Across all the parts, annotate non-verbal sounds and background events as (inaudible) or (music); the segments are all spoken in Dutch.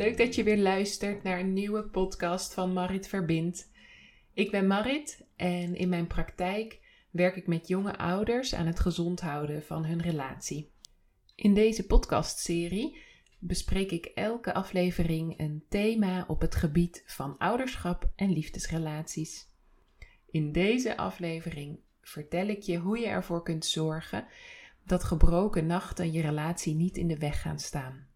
Leuk dat je weer luistert naar een nieuwe podcast van Marit Verbind. Ik ben Marit en in mijn praktijk werk ik met jonge ouders aan het gezond houden van hun relatie. In deze podcastserie bespreek ik elke aflevering een thema op het gebied van ouderschap en liefdesrelaties. In deze aflevering vertel ik je hoe je ervoor kunt zorgen dat gebroken nachten je relatie niet in de weg gaan staan.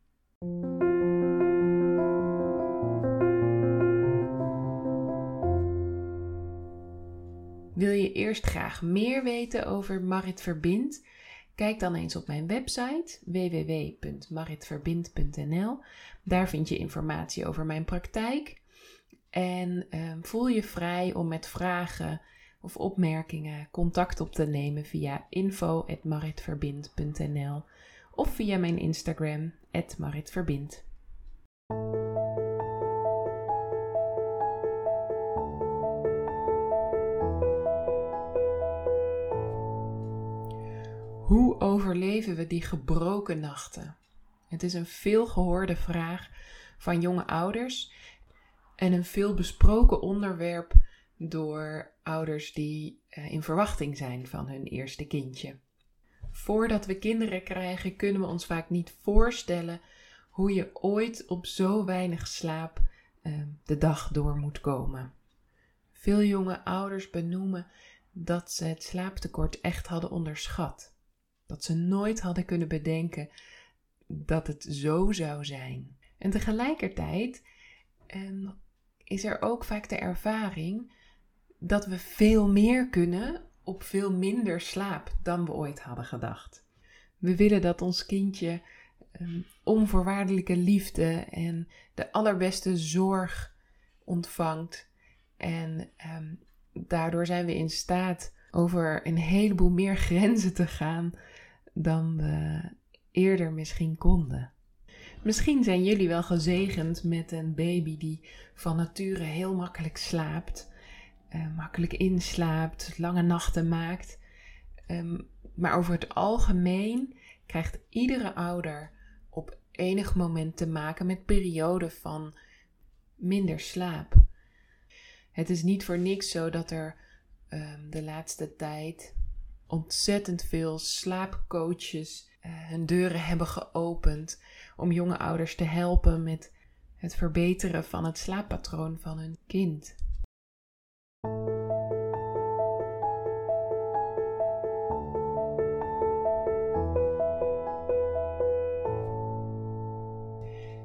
Wil je eerst graag meer weten over Marit Verbind? Kijk dan eens op mijn website www.maritverbind.nl. Daar vind je informatie over mijn praktijk. En ehm, voel je vrij om met vragen of opmerkingen contact op te nemen via info.maritverbind.nl of via mijn Instagram, maritverbind. Hoe overleven we die gebroken nachten? Het is een veelgehoorde vraag van jonge ouders en een veel besproken onderwerp door ouders die eh, in verwachting zijn van hun eerste kindje. Voordat we kinderen krijgen, kunnen we ons vaak niet voorstellen hoe je ooit op zo weinig slaap ehm, de dag door moet komen. Veel jonge ouders benoemen dat ze het slaaptekort echt hadden onderschat. Dat ze nooit hadden kunnen bedenken dat het zo zou zijn. En tegelijkertijd ehm, is er ook vaak de ervaring dat we veel meer kunnen op veel minder slaap dan we ooit hadden gedacht. We willen dat ons kindje um, onvoorwaardelijke liefde en de allerbeste zorg ontvangt. En um, daardoor zijn we in staat over een heleboel meer grenzen te gaan dan we eerder misschien konden. Misschien zijn jullie wel gezegend met een baby die van nature heel makkelijk slaapt, uh, makkelijk inslaapt, lange nachten maakt. Um, maar over het algemeen krijgt iedere ouder op enig moment te maken met perioden van minder slaap. Het is niet voor niks zo dat er um, de laatste tijd ontzettend veel slaapcoaches uh, hun deuren hebben geopend om jonge ouders te helpen met het verbeteren van het slaappatroon van hun kind.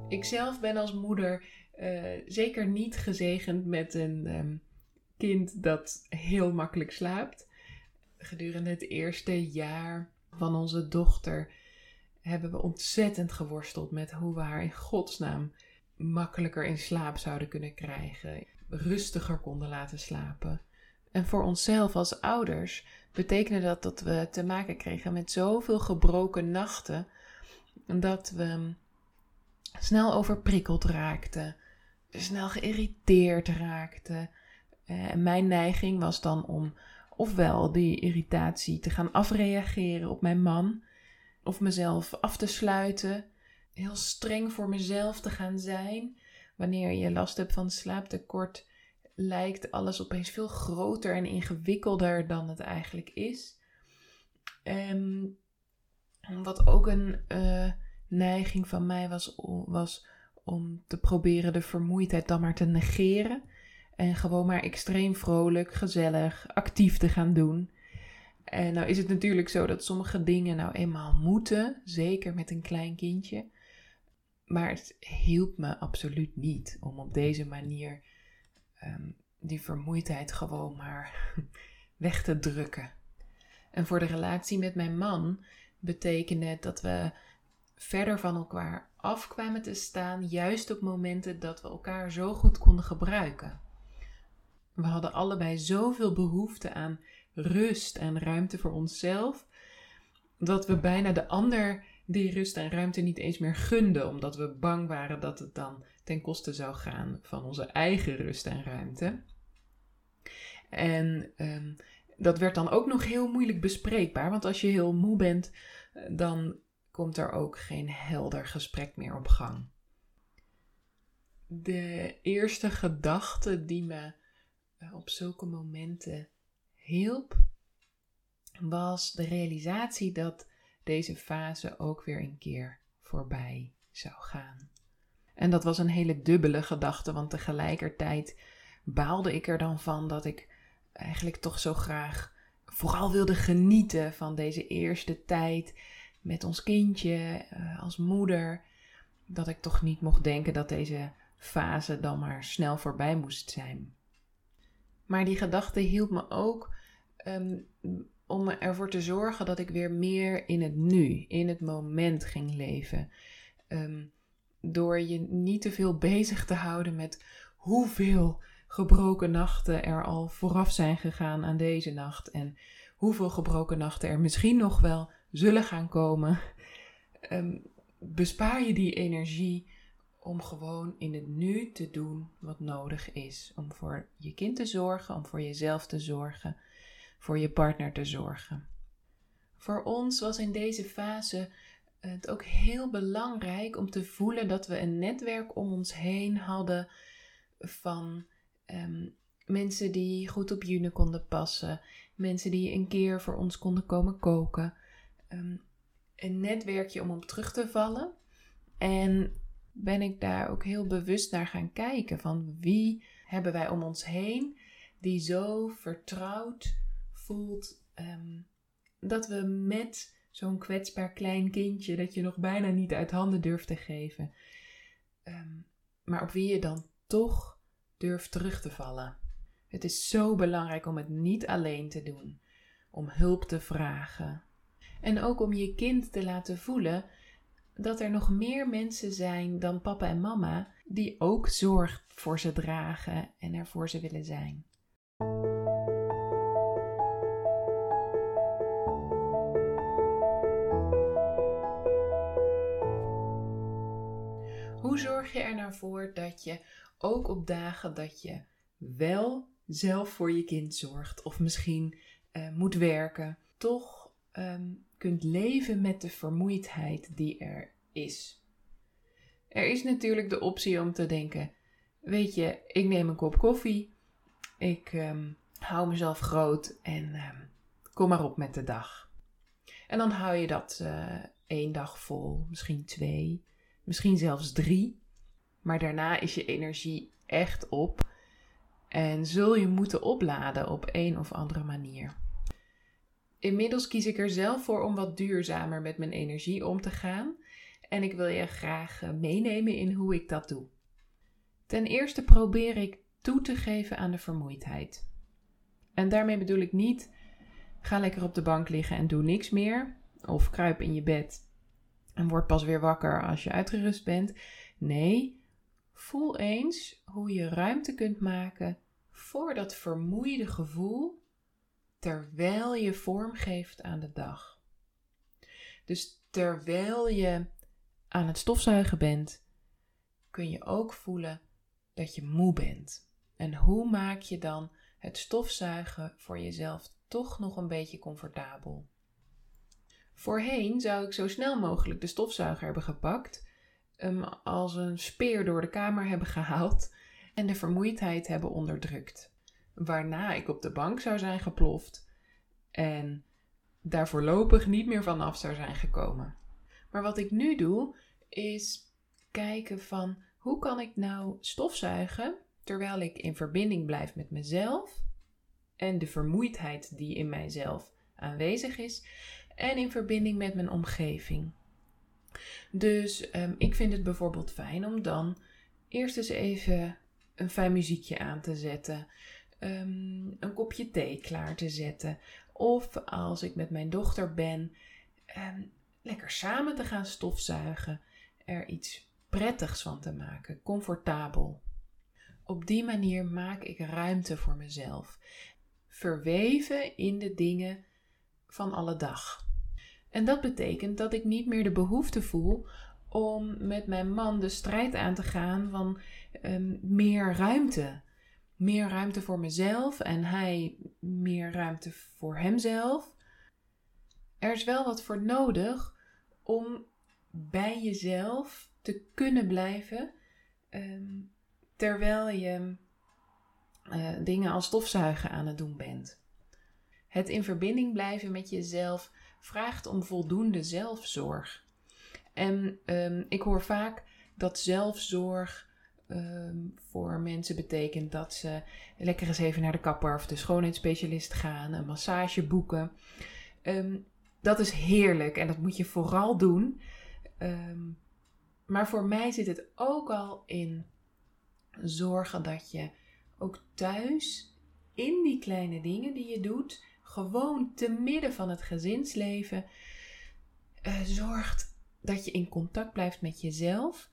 Ikzelf ben als moeder uh, zeker niet gezegend met een um, kind dat heel makkelijk slaapt. Gedurende het eerste jaar van onze dochter hebben we ontzettend geworsteld met hoe we haar in godsnaam makkelijker in slaap zouden kunnen krijgen, rustiger konden laten slapen. En voor onszelf als ouders betekende dat dat we te maken kregen met zoveel gebroken nachten dat we snel overprikkeld raakten, snel geïrriteerd raakten. Eh, en mijn neiging was dan om ofwel die irritatie te gaan afreageren op mijn man, of mezelf af te sluiten, heel streng voor mezelf te gaan zijn. Wanneer je last hebt van slaaptekort, lijkt alles opeens veel groter en ingewikkelder dan het eigenlijk is. En wat ook een uh, neiging van mij was, was om te proberen de vermoeidheid dan maar te negeren. En gewoon maar extreem vrolijk, gezellig, actief te gaan doen. En nou is het natuurlijk zo dat sommige dingen nou eenmaal moeten, zeker met een klein kindje. Maar het hielp me absoluut niet om op deze manier um, die vermoeidheid gewoon maar (laughs) weg te drukken. En voor de relatie met mijn man betekende het dat we verder van elkaar afkwamen te staan, juist op momenten dat we elkaar zo goed konden gebruiken. We hadden allebei zoveel behoefte aan rust en ruimte voor onszelf, dat we bijna de ander die rust en ruimte niet eens meer gunden, omdat we bang waren dat het dan ten koste zou gaan van onze eigen rust en ruimte. En um, dat werd dan ook nog heel moeilijk bespreekbaar, want als je heel moe bent, dan komt er ook geen helder gesprek meer op gang. de eerste gedachte die me eh, op zulke momenten hielp, was de realisatie dat deze fase ook weer een keer voorbij zou gaan. En dat was een hele dubbele gedachte, want tegelijkertijd baalde ik er dan van dat ik eigenlijk toch zo graag vooral wilde genieten van deze eerste tijd met ons kindje eh, als moeder. Dat ik toch niet mocht denken dat deze fase dan maar snel voorbij moest zijn. Maar die gedachte hielp me ook um, om ervoor te zorgen dat ik weer meer in het nu, in het moment ging leven. Ehm, door je niet te veel bezig te houden met hoeveel gebroken nachten er al vooraf zijn gegaan aan deze nacht. En hoeveel gebroken nachten er misschien nog wel zullen gaan komen. Ehm, bespaar je die energie om gewoon in het nu te doen wat nodig is. Om voor je kind te zorgen, om voor jezelf te zorgen, voor je partner te zorgen. Voor ons was in deze fase het ook heel belangrijk om te voelen dat we een netwerk om ons heen hadden van um, mensen die goed op June konden passen, mensen die een keer voor ons konden komen koken. Ehm, een netwerkje om op terug te vallen. En ben ik daar ook heel bewust naar gaan kijken van wie hebben wij om ons heen die zo vertrouwd voelt um, dat we met zo'n kwetsbaar klein kindje dat je nog bijna niet uit handen durft te geven, maar op wie je dan toch durf terug te vallen. Het is zo belangrijk om het niet alleen te doen, om hulp te vragen. En ook om je kind te laten voelen dat er nog meer mensen zijn dan papa en mama die ook zorg voor ze dragen en er voor ze willen zijn. Hoe zorg je er nou voor dat je ook op dagen dat je wel zelf voor je kind zorgt of misschien uh, moet werken, toch um, kunt leven met de vermoeidheid die er is. Er is natuurlijk de optie om te denken: weet je, ik neem een kop koffie, ik um, hou mezelf groot en um, kom maar op met de dag. En dan hou je dat uh, één dag vol, misschien twee, misschien zelfs drie. Maar daarna is je energie echt op en zul je moeten opladen op een of andere manier. Inmiddels kies ik er zelf voor om wat duurzamer met mijn energie om te gaan en ik wil je graag eh, meenemen in hoe ik dat doe. Ten eerste probeer ik toe te geven aan de vermoeidheid. En daarmee bedoel ik niet ga lekker op de bank liggen en doe niks meer of kruip in je bed en word pas weer wakker als je uitgerust bent. Nee, voel eens hoe je ruimte kunt maken voor dat vermoeide gevoel terwijl je vorm geeft aan de dag. Dus terwijl je aan het stofzuigen bent, kun je ook voelen dat je moe bent. En hoe maak je dan het stofzuigen voor jezelf toch nog een beetje comfortabel? Voorheen zou ik zo snel mogelijk de stofzuiger hebben gepakt, hem als een speer door de kamer hebben gehaald en de vermoeidheid hebben onderdrukt. Waarna ik op de bank zou zijn geploft en daar voorlopig niet meer vanaf zou zijn gekomen. Maar wat ik nu doe, is kijken van hoe kan ik nou stofzuigen terwijl ik in verbinding blijf met mezelf en de vermoeidheid die in mijzelf aanwezig is en in verbinding met mijn omgeving. Dus um, ik vind het bijvoorbeeld fijn om dan eerst eens even een fijn muziekje aan te zetten, um, een kopje thee klaar te zetten. Of als ik met mijn dochter ben, um, lekker samen te gaan stofzuigen, er iets prettigs van te maken, comfortabel. Op die manier maak ik ruimte voor mezelf, verweven in de dingen van alle dag. En dat betekent dat ik niet meer de behoefte voel om met mijn man de strijd aan te gaan van um, meer ruimte. Meer ruimte voor mezelf en hij meer ruimte voor hemzelf. Er is wel wat voor nodig om bij jezelf te kunnen blijven um, terwijl je uh, dingen als stofzuigen aan het doen bent. Het in verbinding blijven met jezelf vraagt om voldoende zelfzorg. En um, ik hoor vaak dat zelfzorg um, voor mensen betekent dat ze lekker eens even naar de kapper of de schoonheidsspecialist gaan, een massage boeken. Um, dat is heerlijk en dat moet je vooral doen. maar voor mij zit het ook al in zorgen dat je ook thuis in die kleine dingen die je doet, gewoon te midden van het gezinsleven, uh, zorgt dat je in contact blijft met jezelf.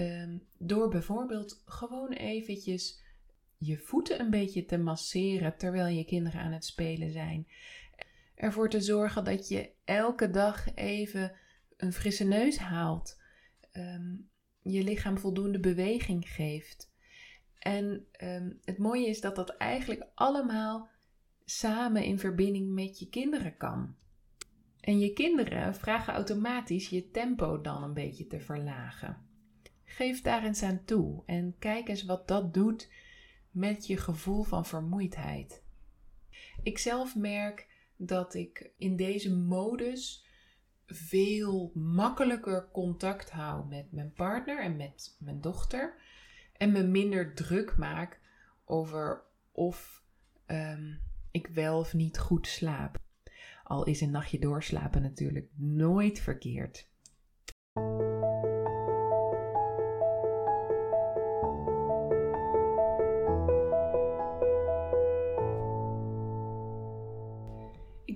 Ehm, door bijvoorbeeld gewoon eventjes je voeten een beetje te masseren terwijl je kinderen aan het spelen zijn. Ervoor te zorgen dat je elke dag even een frisse neus haalt. Ehm, je lichaam voldoende beweging geeft. En ehm, het mooie is dat dat eigenlijk allemaal samen in verbinding met je kinderen kan. En je kinderen vragen automatisch je tempo dan een beetje te verlagen. Geef daar eens aan toe en kijk eens wat dat doet met je gevoel van vermoeidheid. Ik zelf merk dat ik in deze modus veel makkelijker contact hou met mijn partner en met mijn dochter. En me minder druk maak over of um, ik wel of niet goed slaap. Al is een nachtje doorslapen natuurlijk nooit verkeerd.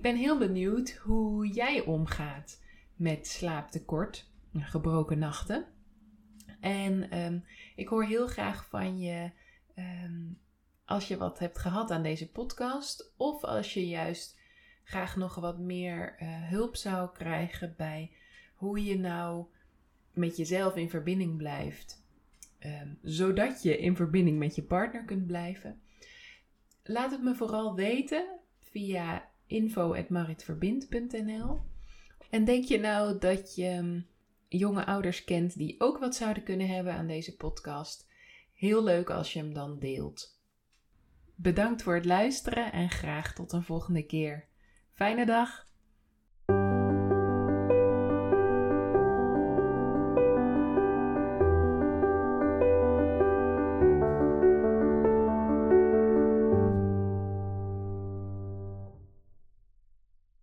Ben heel benieuwd hoe jij omgaat met slaaptekort, gebroken nachten. En um, ik hoor heel graag van je um, als je wat hebt gehad aan deze podcast, of als je juist graag nog wat meer uh, hulp zou krijgen bij hoe je nou met jezelf in verbinding blijft, um, zodat je in verbinding met je partner kunt blijven. Laat het me vooral weten via info.maritverbind.nl. En denk je nou dat je jonge ouders kent die ook wat zouden kunnen hebben aan deze podcast? Heel leuk als je hem dan deelt. Bedankt voor het luisteren en graag tot een volgende keer. Fijne dag!